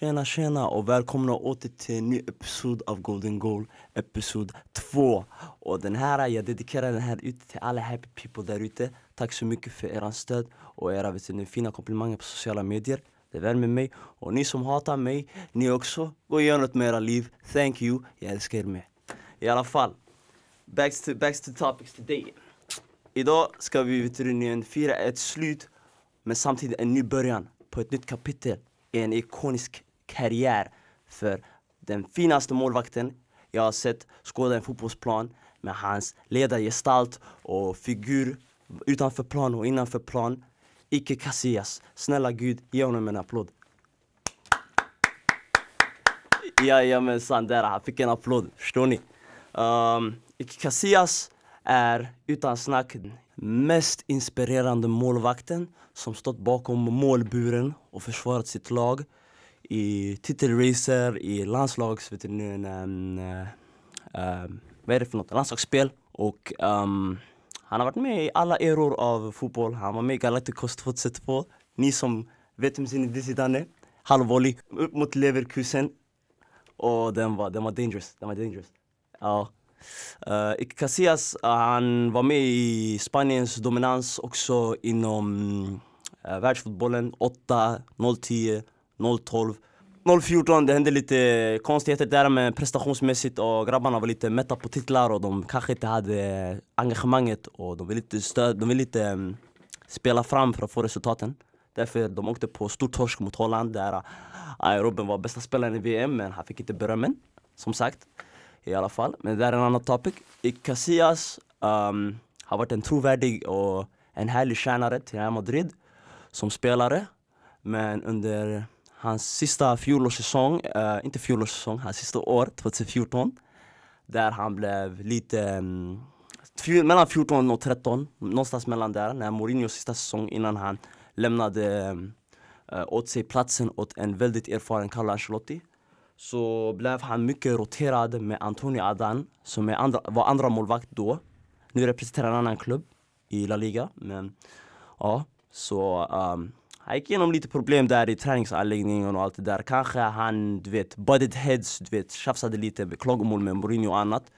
Tjena tjena och välkomna åter till en ny episod av Golden Goal, episod 2 Och den här, jag dedikerar den här ut till alla happy people där ute. Tack så mycket för eran stöd och era vet ni, fina komplimanger på sociala medier. Det värmer mig. Och ni som hatar mig, ni också, gå och gör något med era liv. Thank you, jag älskar er med. I alla fall, back to, back to topics today. Idag ska vi vet ni, fira ett slut men samtidigt en ny början på ett nytt kapitel. I en ikonisk karriär för den finaste målvakten jag har sett skåda en fotbollsplan med hans ledargestalt och figur utanför plan och innanför plan. Icke Casillas. Snälla gud, ge honom en applåd. Jajamensan, där han fick en applåd. Förstår ni? Um, Ike Casillas är utan snack mest inspirerande målvakten som stått bakom målburen och försvarat sitt lag i titelracer, i landslags... Vet du, um, uh, vad är det för något? Landslagsspel. Och um, han har varit med i alla eror av fotboll. Han var med i Galacticos 2002. Ni som vet vem Zinedine Zidane är. Halvvolley upp mot Leverkusen. Och den var, den var dangerous. Den var dangerous. Ja. Uh, Casillas, uh, han var med i Spaniens dominans också inom uh, världsfotbollen 8, 010, 012 014, det hände lite konstigheter där men prestationsmässigt och grabbarna var lite mätta på titlar och de kanske inte hade engagemanget och de ville inte, stöd, de ville inte um, spela fram för att få resultaten. Därför de åkte på stor torsk mot Holland där uh, var bästa spelaren i VM men han fick inte berömmen, som sagt i alla fall. Men det är en annan topic. Casillas um, har varit en trovärdig och en härlig tjänare till Real Madrid som spelare. Men under hans sista fjolårssäsong, uh, inte fjolårssäsong, hans sista år, 2014 där han blev lite um, mellan 14 och 13, någonstans mellan där, när Mourinhos sista säsong innan han lämnade um, uh, åt sig platsen åt en väldigt erfaren Carlo Ancelotti så blev han mycket roterad med Antonio Adan som är andra, var andra målvakt då. Nu representerar han en annan klubb i La Liga. Men ja, så um, han gick igenom lite problem där i träningsanläggningen och allt det där. Kanske han, du vet, butted heads, du vet, tjafsade lite med klagomål med Mourinho och annat.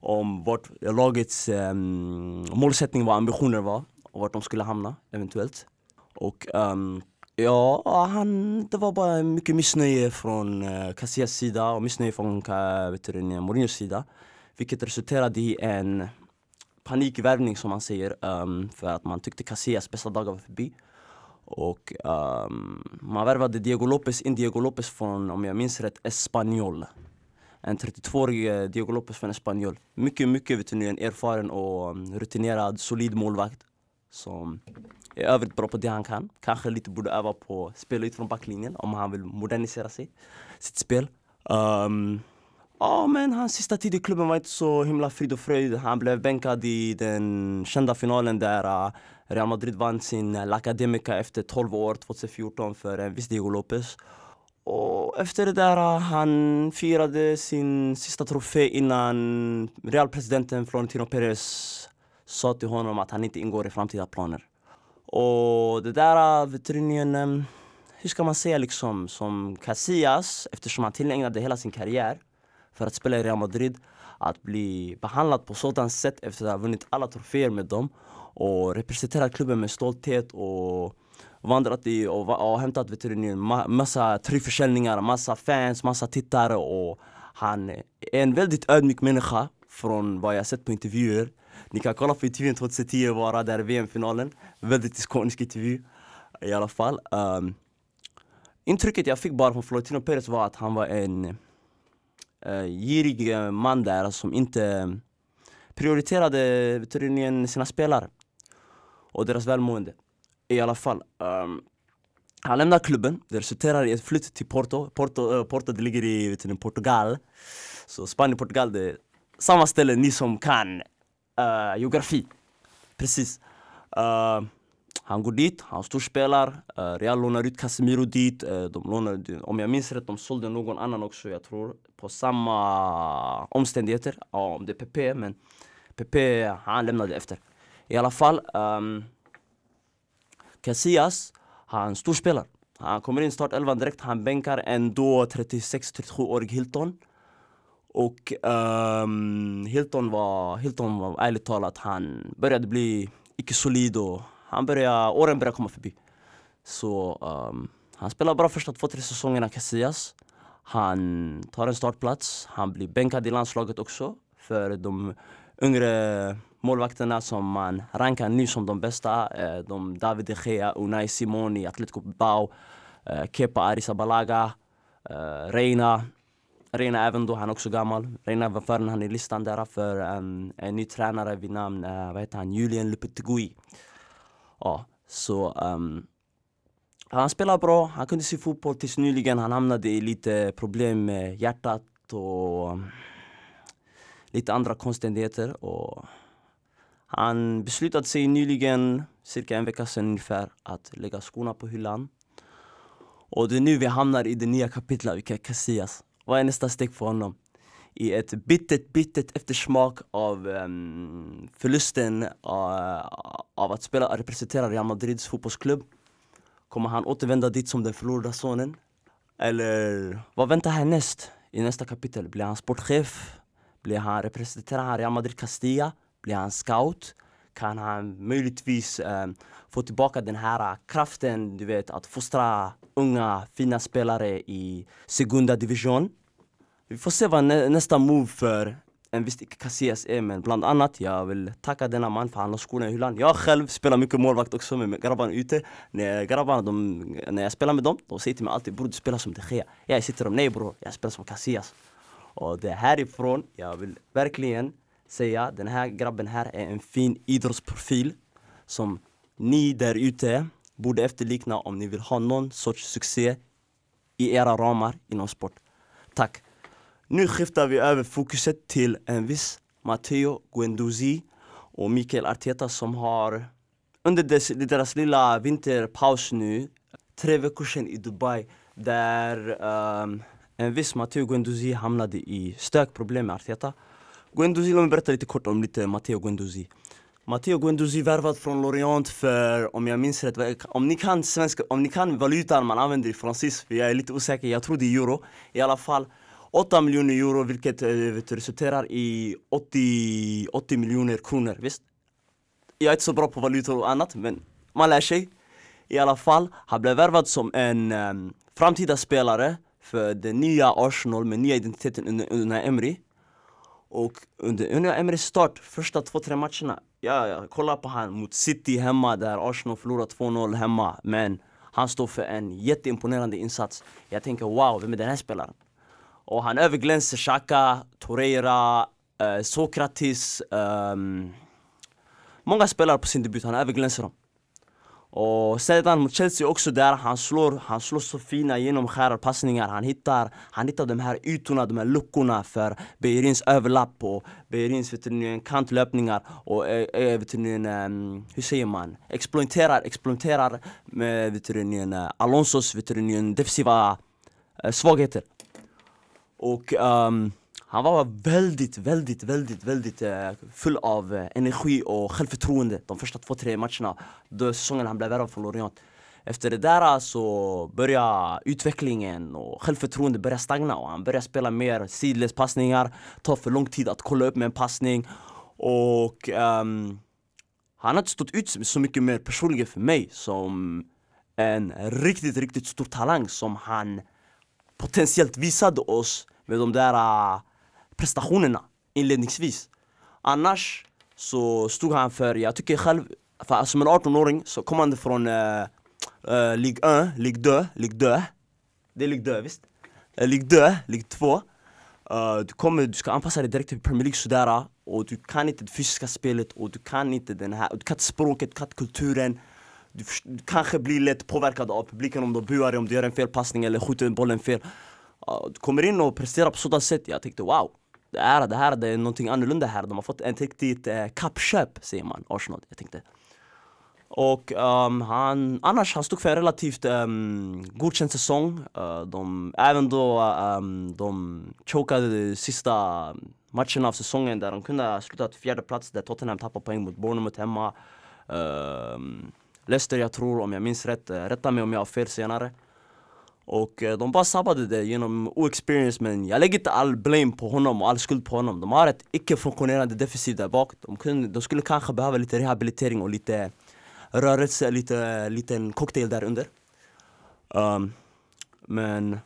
Om vart lagets um, målsättning var, ambitioner var och vart de skulle hamna eventuellt. Och um, Ja, han, det var bara mycket missnöje från uh, Casillas sida och missnöje från uh, Mourinhos sida. Vilket resulterade i en panikvärvning som man säger um, för att man tyckte Casillas bästa dagar var förbi. Och um, man värvade Diego Lopez in Diego Lopez från, om jag minns rätt, Espanyol. En 32-årig eh, Diego Lopez från Espanyol. Mycket, mycket vet du, en erfaren och mm, rutinerad, solid målvakt. Som är övrigt bra på det han kan. Kanske lite borde öva på att spela ut från backlinjen om han vill modernisera sig, sitt spel. Um, ja, men hans sista tid i klubben var inte så himla frid och fröjd. Han blev bänkad i den kända finalen där uh, Real Madrid vann sin eh, La Academica efter 12 år, 2014, för en viss Diego Lopez. Och efter det där, eh, han firade sin sista trofé innan realpresidenten Florentino Perez sa till honom att han inte ingår i framtida planer. Och det där eh, veterinären, hur ska man säga liksom, som Casillas, eftersom han tillägnade hela sin karriär för att spela i Real Madrid, att bli behandlad på sådant sätt efter att ha vunnit alla troféer med dem och representerat klubben med stolthet och vandrat i och, och hämtat veterinären ma massa tröjförsäljningar, massa fans, massa tittare och han är en väldigt ödmjuk människa från vad jag sett på intervjuer ni kan kolla på intervjun 2010 bara, där VM-finalen. Väldigt ikonisk intervju i alla fall. Um, intrycket jag fick bara från Florentino Perez var att han var en uh, girig man där som inte prioriterade vet du, sina spelare och deras välmående. I alla fall. Um, han lämnar klubben, det resulterar i ett flytt till Porto. Porto, uh, Porto det ligger i vet ni, Portugal. Så Spanien och Portugal det är samma ställe ni som kan uh, geografi. Precis. Uh, han går dit, han storspelar. Uh, Real lånar ut Casemiro dit. Uh, de lånar, om jag minns rätt, de sålde någon annan också, jag tror. På samma omständigheter. Ja, om det är PP, men PP, han lämnade efter. I alla fall, um, Casillas, han storspelar. Han kommer in i startelvan direkt, han bänkar en då 36-37-årig Hilton. Och um, Hilton, var, Hilton var ärligt talat, han började bli icke solid och han började, åren började komma förbi. Så um, han spelar bra första två, tre säsongerna Casillas. Han tar en startplats, han blir bänkad i landslaget också för de yngre målvakterna som man rankar nu som de bästa. Eh, de David de Gea, Unai Simoni, Atletico Bilbao, eh, Kepa Arrizabalaga, eh, Reina. Reina även då, han är också gammal. Reina var före han i listan där för en, en ny tränare vid namn, eh, vad heter han, Julian Lopetegui. Ja, så um, han spelar bra, han kunde se fotboll tills nyligen. Han hamnade i lite problem med hjärtat och lite andra konstigheter. Och han beslutade sig nyligen, cirka en vecka sedan ungefär, att lägga skorna på hyllan. Och det är nu vi hamnar i det nya kapitlet, vilka Casillas. Vad är nästa steg för honom? I ett bittert, bittert eftersmak av um, förlusten uh, av att spela, och representera Real Madrids fotbollsklubb. Kommer han återvända dit som den förlorade sonen? Eller vad väntar härnäst i nästa kapitel? Blir han sportchef? Blir han, representerar han Real Madrid Castilla? Blir han scout? Kan han möjligtvis eh, få tillbaka den här kraften, du vet, att fostra unga fina spelare i Segunda Division? Vi får se vad nä nästa move för en viss Casillas är, men bland annat jag vill tacka denna man för han har skorna i hyllan. Jag själv spelar mycket målvakt också med grabbarna ute. När, grabbarna, de, när jag spelar med dem, de säger till mig alltid bror du spelar som de Gea. Jag sitter dem, nej bror, jag spelar som Casillas. Och det är härifrån jag vill verkligen säga, den här grabben här är en fin idrottsprofil som ni där ute borde efterlikna om ni vill ha någon sorts succé i era ramar inom sport. Tack! Nu skiftar vi över fokuset till en viss Matteo Guendouzi och Mikael Arteta som har under dess, deras lilla vinterpaus nu, tre veckor sedan i Dubai, där um, en viss Matteo Guendouzi hamnade i stökproblem med Arteta. Guendouzi, låt mig berätta lite kort om lite Matteo Guendouzi. Matteo Guendouzi värvad från Lorient för, om jag minns rätt, om ni kan svenska, om ni kan valutan man använder i fransis, för jag är lite osäker, jag tror det är euro. I alla fall 8 miljoner euro vilket eh, vet, resulterar i 80, 80 miljoner kronor, visst? Jag är inte så bra på valutor och annat men man lär sig. I alla fall, han blev värvad som en um, framtida spelare för det nya Arsenal med nya identiteten under, under Emery. Och under Unai Emerys start, första två, tre matcherna, ja, jag kollar på han mot City hemma där Arsenal förlorar 2-0 hemma. Men han står för en jätteimponerande insats. Jag tänker wow, vem är den här spelaren? Och han överglänser Xhaka, Torreira, eh, Sokratis. Eh, många spelare på sin debut, han överglänser dem. Och sedan mot Chelsea också där, han slår, han slår så fina genomskärarpassningar Han hittar, han hittar de här ytorna, de här luckorna för Beirins överlapp och Beirins kantlöpningar och äh, vet ni, ehm, hur säger man? Exploaterar, exploaterar med vet du, eh, Alonsos vet ni, defensiva svagheter. Och um, han var väldigt, väldigt, väldigt, väldigt eh, full av eh, energi och självförtroende de första två, tre matcherna då säsongen han blev värvad från Lorient. Efter det där eh, så började utvecklingen och självförtroendet börja stagna och han började spela mer sidledspassningar, tar för lång tid att kolla upp med en passning och um, han har inte stått ut så mycket mer personligen för mig som en riktigt, riktigt stor talang som han potentiellt visade oss med de där uh, prestationerna inledningsvis. Annars så stod han för, jag tycker själv, för som en 18-åring så kom han från eh, eh, uh, uh, Ligue 1, Ligue 2, Ligue 2. Det är Ligue 2 visst? Eh, uh, Ligue 2, Ligue 2. Uh, du, kommer, du ska anpassa dig direkt till Premier League sådär och du kan inte det fysiska spelet och du kan inte den här, du kan inte språket, du kan inte kulturen du, du kanske blir lätt påverkad av publiken om de buar om du gör en felpassning eller skjuter bollen fel du kommer in och presterar på sådant sätt, jag tänkte wow det här, det här det är någonting annorlunda här, de har fått ett riktigt eh, kappköp säger man, Arsenal. Jag tänkte. Och um, han, annars, han stod för en relativt um, godkänd säsong. Uh, de, även då um, de chokade de sista matcherna av säsongen där de kunde ha slutat fjärde plats där Tottenham tappade poäng mot Bournemouth hemma. Uh, Leicester jag tror, om jag minns rätt, uh, rätta mig om jag har fel senare. Och eh, de bara sabbade det genom oexperience men jag lägger inte all blame på honom och all skuld på honom. De har ett icke-funktionerande defensiv där bak. De, kunde, de skulle kanske behöva lite rehabilitering och lite rörelse, lite liten cocktail där under. Um, Men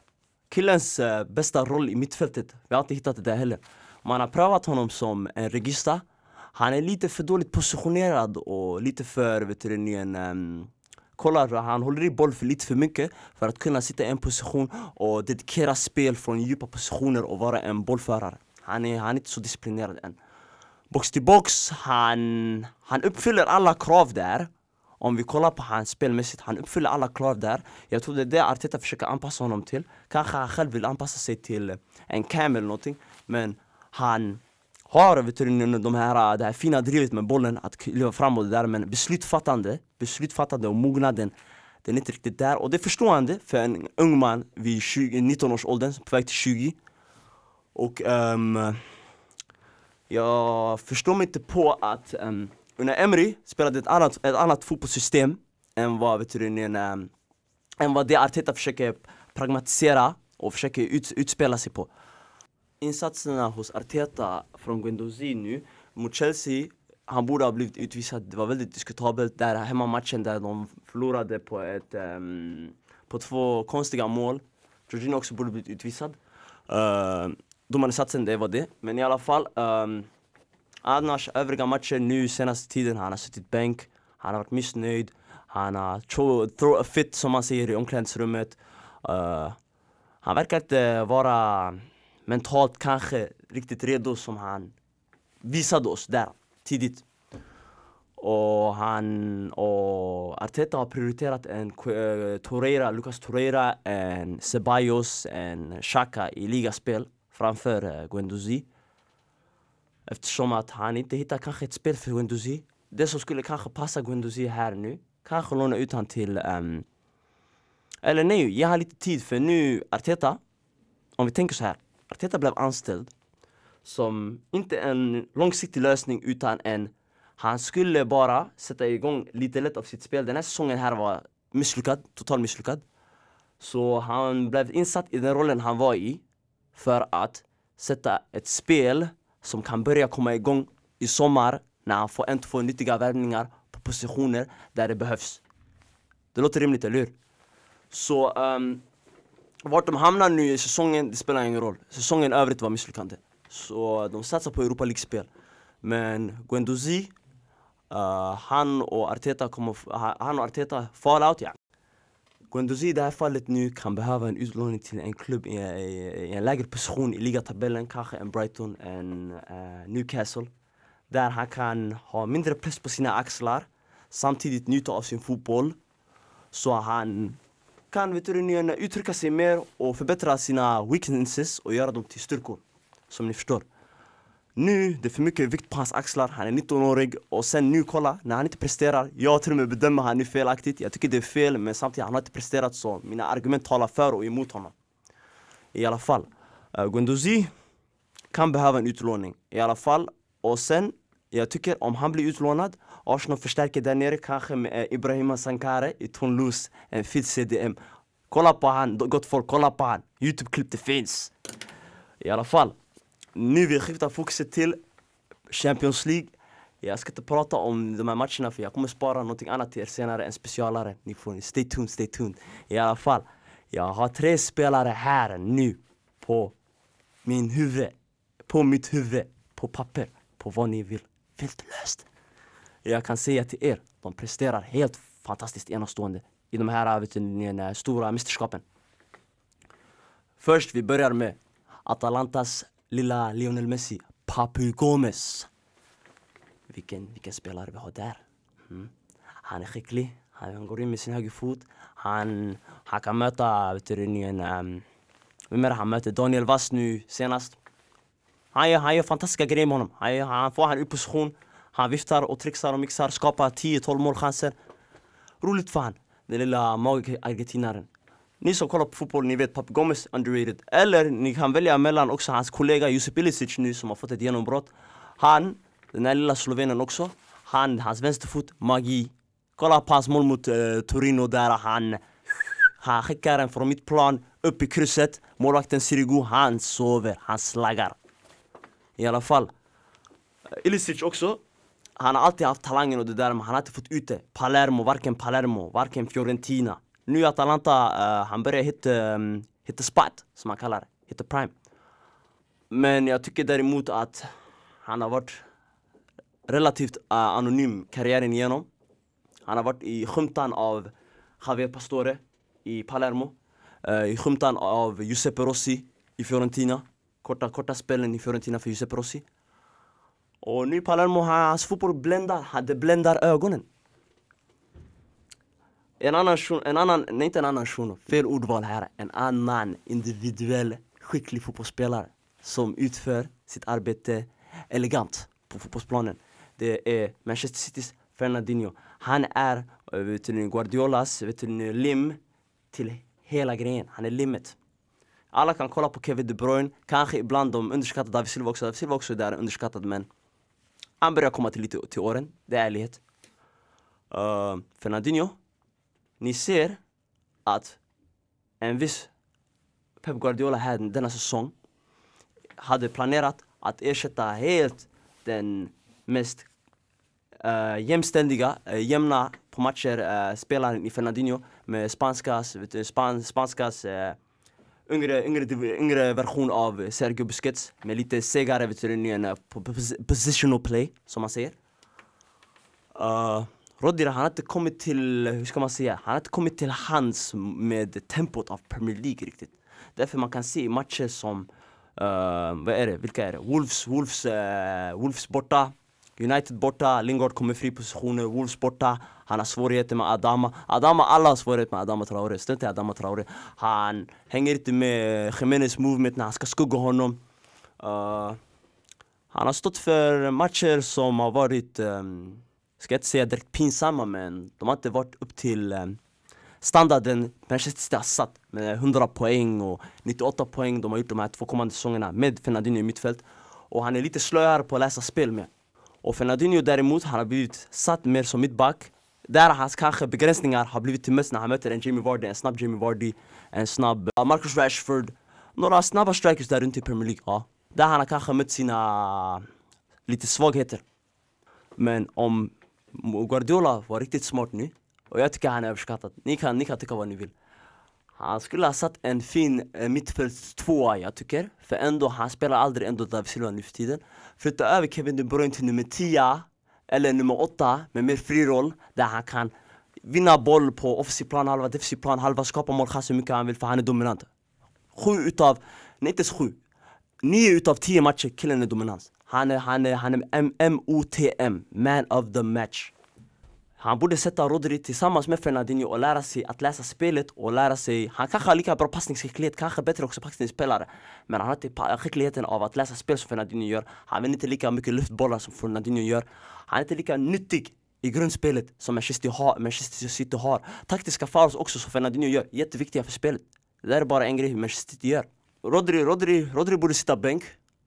killens uh, bästa roll i mittfältet, vi har inte hittat det där heller. Man har prövat honom som en regista. Han är lite för dåligt positionerad och lite för, vet du, en, um, Kolla, han håller i boll för lite för mycket för att kunna sitta i en position och dedikera spel från djupa positioner och vara en bollförare. Han är, han är inte så disciplinerad än. Box till box, han, han uppfyller alla krav där. Om vi kollar på hans spelmässigt, han uppfyller alla krav där. Jag tror det är det Arteta försöker anpassa honom till. Kanske han själv vill anpassa sig till en cam eller någonting. Men han har vet du, de här, äh, det här fina drivet med bollen, att kliva framåt där men beslutfattande, beslutfattande och mognaden den är inte riktigt där. Och det är förstående för en ung man vid 20, 19 års åldern, på väg till 20 Och um, jag förstår mig inte på att ehm, um, Una Emery spelade ett annat, ett annat fotbollssystem än vad, vet du, en, um, ehm, än vad det Arteta försöker pragmatisera och försöker ut, utspela sig på insatserna hos Arteta från Guendouzi nu mot Chelsea han borde ha blivit utvisad, det var väldigt diskutabelt där hemmamatchen där de förlorade på ett um, på två konstiga mål. Jorginho också borde blivit utvisad. Eh, uh, Domarinsatsen, det var det, men i alla fall ehm, um, Annars övriga matcher nu senaste tiden, han har suttit bänk Han har varit missnöjd Han har throw a fit som man säger i omklädningsrummet. Uh, Han verkar inte vara mentalt kanske riktigt redo som han visade oss där tidigt. Och han och Arteta har prioriterat en eh, Torreira, Lucas Torreira, en Ceballos, en Xhaka i ligaspel framför uh, Guendouzi. Eftersom att han inte hittar kanske ett spel för Guendouzi. Det som skulle kanske passa Guendouzi här nu, kanske låna ut han till um, eller nej, ge han lite tid för nu Arteta, om vi tänker så här Arteta blev anställd som inte en långsiktig lösning utan en han skulle bara sätta igång lite lätt av sitt spel. Den här säsongen här var misslyckad, totalt misslyckad. Så han blev insatt i den rollen han var i för att sätta ett spel som kan börja komma igång i sommar när han får en, två nyttiga värvningar på positioner där det behövs. Det låter rimligt, eller hur? Så um, vart de hamnar nu i säsongen, det spelar ingen roll. Säsongen i övrigt var misslyckande. Så de satsar på Europa League-spel. Men Guendouzi, uh, han och Arteta kommer, han och Arteta fallout ja. Guendouzi i det här fallet nu kan behöva en utlåning till en klubb i, i, i en lägre position i ligatabellen, kanske en Brighton, en uh, Newcastle. Där han kan ha mindre press på sina axlar, samtidigt njuta av sin fotboll. Så han kan veterinärerna uttrycka sig mer och förbättra sina weaknesses och göra dem till styrkor. Som ni förstår. Nu, det är för mycket vikt på hans axlar, han är 19-årig och sen nu kolla, när han inte presterar, jag till och med bedömer han nu felaktigt, jag tycker det är fel men samtidigt han har inte presterat så mina argument talar för och emot honom. I alla fall, uh, Guendouzi kan behöva en utlåning, i alla fall. Och sen, jag tycker om han blir utlånad, Arsenal förstärker där nere kanske med eh, Ibrahima Sankare i Tonlus, en fit eh, CDM. Kolla på han, gott folk, kolla på han. Youtube-klipp det finns. I alla fall, nu vill jag skifta fokuset till Champions League. Jag ska inte prata om de här matcherna för jag kommer spara någonting annat till er senare, en specialare. Ni får stay tuned, stay tuned. I alla fall, jag har tre spelare här nu på min huvud. På mitt huvud, på papper, på vad ni vill. Filterlöst. Jag kan säga till er, de presterar helt fantastiskt enastående i de här vet ni, stora mästerskapen. Först, vi börjar med Atalantas lilla Lionel Messi, Papu Gomez. Vilken, vilken spelare vi har där. Mm. Han är skicklig, han går in med sin högerfot. Han, han kan möta, vet du, en, um, ehm, vem är det han möter? Daniel Vass nu senast. Han gör, han gör fantastiska grejer med honom. Han, han får han i position, han viftar och trixar och mixar, skapar 10-12 målchanser. Roligt för han, den lilla mag-argentinaren. Ni som kollar på fotboll, ni vet Papu Gomez underrated. Eller ni kan välja mellan också hans kollega Josip Ilicic nu som har fått ett genombrott. Han, den här lilla slovenen också. Han, hans vänsterfot, magi. Kolla på hans mål mot uh, Torino där han Han skickar den från mitt plan upp i krysset. Målvakten Sirigu, han sover, han slaggar. I alla fall. Eh, Ilicic också. Han har alltid haft talangen och det där men han har inte fått ut det. Palermo, varken Palermo, varken Fiorentina. Nu i Atalanta, uh, han börjar hitta, um, hitta spot, som man kallar det. Hitta prime. Men jag tycker däremot att han har varit relativt uh, anonym karriären igenom. Han har varit i skymtan av Javier Pastore i Palermo. Uh, I skymtan av Giuseppe Rossi i Fiorentina. Korta, korta spelen i Fiorentina för Giuseppe Rossi. Och nu pallar Palermo, hans fotboll bländar, det bländar ögonen. En annan shuno, en annan, nej inte en annan shuno, fel ordval här. En annan individuell skicklig fotbollsspelare som utför sitt arbete elegant på fotbollsplanen. Det är Manchester Citys Fernandinho. Han är eh, vet du, Guardiolas vet du, lim till hela grejen. Han är limmet. Alla kan kolla på Kevin De Bruyne, kanske ibland de underskattar David Silva också. David Silva också är där underskattad men han börjar komma till lite till åren, det är ärlighet. Uh, Fernandinho, ni ser att en viss Pep Guardiola här denna säsong hade planerat att ersätta helt den mest uh, jämständiga, uh, jämna på matcher uh, spelaren i Fernandinho med spanskas, vet du, span, spanskas uh, yngre, yngre, yngre version av Sergio Busquets med lite segare vet du, en eh, positional play, som man säger. Eh, uh, Rodira, han har inte kommit till, hur ska man säga, han har inte kommit till hands med tempot av Premier League riktigt. Därför man kan se i matcher som, uh, vad är det, vilka är det? Wolves, Wolves, uh, Wolves borta, United borta, Lingard kommer fri positioner, Wolves borta. Han har svårigheter med Adama. Adama, alla har svårigheter med Adama Traore, Stöd till Adama Traore. Han hänger inte med Jimenez movement när han ska skugga honom. Uh, Han har stått för matcher som har varit um, ska inte säga direkt pinsamma men de har inte varit upp till um, standarden Manchester City har satt med 100 poäng och 98 poäng. De har gjort de här två kommande säsongerna med Fernandinho i mittfält. Och han är lite slöare på att läsa spel med och Fernandinho däremot, han har blivit satt mer som mittback där hans kanske begränsningar har blivit till mest när han möter en Jamie Vardy, en snabb Jamie Vardy, en snabb eh, Marcus Rashford. Några snabba strikers där runt i Premier League, ah. ja Där han har kanske mött sina eh, lite svagheter Men om Guardiola var riktigt smart nu och jag tycker han är överskattad, ni kan, ni kan tycka vad ni vill han skulle ha satt en fin eh, mittfältstvåa jag tycker. För ändå, han spelar aldrig ändå David Silva nu för tiden. Flytta över Kevin De Bruyne till nummer 10 Eller nummer 8 med mer fri roll Där han kan vinna boll på offensiv planhalva, defensiv planhalva Skapa målchans hur mycket han vill för han är dominant. Sju utav, nej inte ens sju. Nio utav tio matcher, killen är dominant. Han är, han är, han är MOTM, man of the match han borde sätta Rodri tillsammans med Fernandinho och lära sig att läsa spelet och lära sig Han kanske har lika bra passningsskicklighet, kanske bättre också passningsspelare. Men han har inte skickligheten av att läsa spel som Fernandinho gör. Han vinner inte lika mycket luftbollar som Fernandinho gör. Han är inte lika nyttig i grundspelet som Manchester, har, Manchester City har. Taktiska fouls också som Fernandinho gör, jätteviktiga för spelet. Det där är bara en grej Manchester City gör. Rodri, Rodri, Rodri borde sitta bänk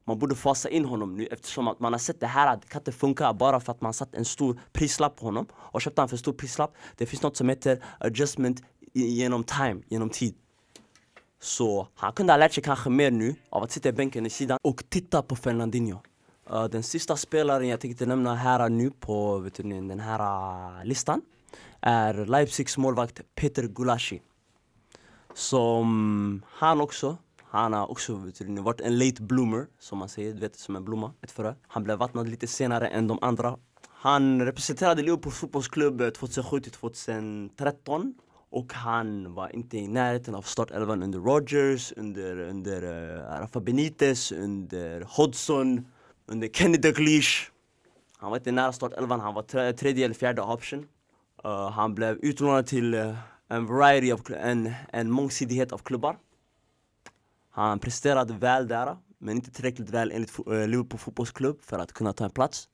man borde fasa in honom nu eftersom att man har sett det här att det kan inte funka bara för att man satt en stor prislapp på honom och köpte han för stor prislapp. Det finns något som heter adjustment genom time, genom tid. Så han kunde ha lärt sig kanske mer nu av att sitta i bänken i sidan och titta på Fernandinho. Eh, den sista spelaren jag tänkte nämna här nu på vet ni, den här eh, listan är Leipzigs målvakt Peter Gulashi. Som han också han har också vet du, varit en late bloomer, som man säger, du vet som en blomma, ett frö. Han blev vattnad lite senare än de andra. Han representerade Liverpool fotbollsklubb eh, 2007 till 2013 och han var inte i närheten av startelvan under Rodgers, under, under uh, Rafa Benitez, under Hodgson, under Kenny Dalglish. Han var inte nära startelvan, han var tredje eller fjärde option. Uh, han blev utlånad till uh, en variety av, en, en mångsidighet av klubbar. Han presterade väl där, men inte tillräckligt väl enligt eh, Liverpool fotbollsklubb för att kunna ta en plats.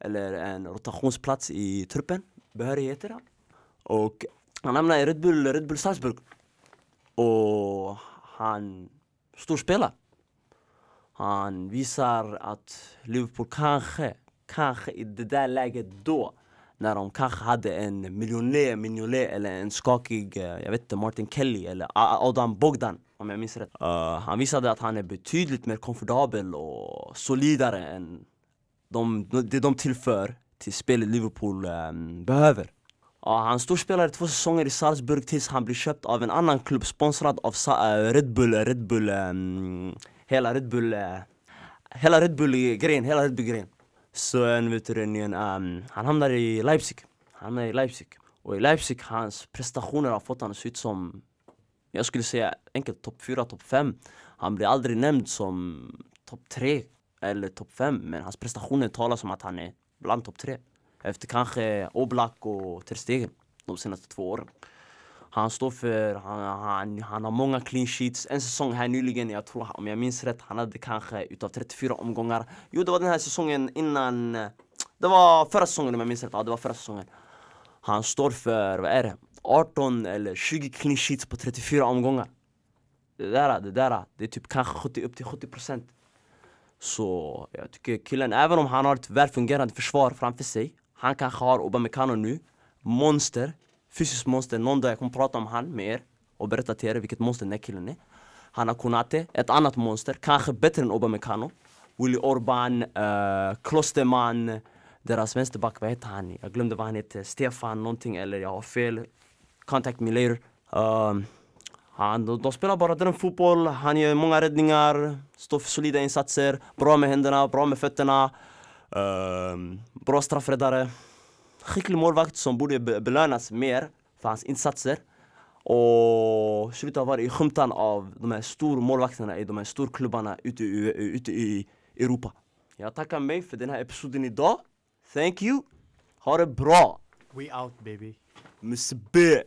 Eller en rotationsplats i truppen, behörigheter. Och han hamnade i Red Bull, Red Bull Salzburg. Och han storspelar. Han visar att Liverpool kanske, kanske i det där läget då när de kanske hade en miljonär, miljonär eller en skakig, eh, jag vet inte, Martin Kelly eller Adam Bogdan om jag minns rätt. Uh, han visade att han är betydligt mer komfortabel och solidare än de, det de tillför till spelet Liverpool um, behöver. Uh, han storspelade två säsonger i Salzburg tills han blev köpt av en annan klubb sponsrad av uh, Red Bull, Red Bull, um, hela Red Bull, hela Red Bull-grejen, hela Red Bull-grejen. Så eh, en vet du, um, han hamnar i Leipzig. Han hamnade i Leipzig. Och i Leipzig, hans prestationer har fått honom att se ut som jag skulle säga enkelt topp 4, topp 5. Han blir aldrig nämnd som topp 3 eller topp 5 men hans prestationer talar som att han är bland topp 3. Efter kanske Oblak och Ter Stegen de senaste två åren. Han står för, han, han, han har många clean sheets. En säsong här nyligen, jag tror om jag minns rätt, han hade kanske utav 34 omgångar. Jo det var den här säsongen innan, det var förra säsongen om jag minns rätt, ja det var förra säsongen. Han står för, vad är det? 18 eller 20 clean sheets på 34 omgångar. Det där, det där, det är typ kanske 70, upp till 70 procent. Så jag tycker killen, även om han har ett välfungerande försvar framför sig, han kanske har Obamecano nu, monster, fysiskt monster, någon dag jag kommer prata om han med er och berätta till er vilket monster den här killen är. Han har Konate, ett annat monster, kanske bättre än Obamecano. Willy Orban, uh, Klosterman, deras vänsterback, vad heter han? Jag glömde vad han heter, Stefan någonting eller jag har fel contact me later. Uh, han, de, de spelar bara den fotboll, han gör många räddningar, står för solida insatser, bra med händerna, bra med fötterna. Uh, bra straffräddare. Skicklig målvakt som borde belönas mer för hans insatser. Och sluta vara i skymtan av de här stora målvakterna i de här storklubbarna ute i, ute i Europa. Jag tackar mig för den här episoden idag. Thank you. Ha det bra! We out baby. Big.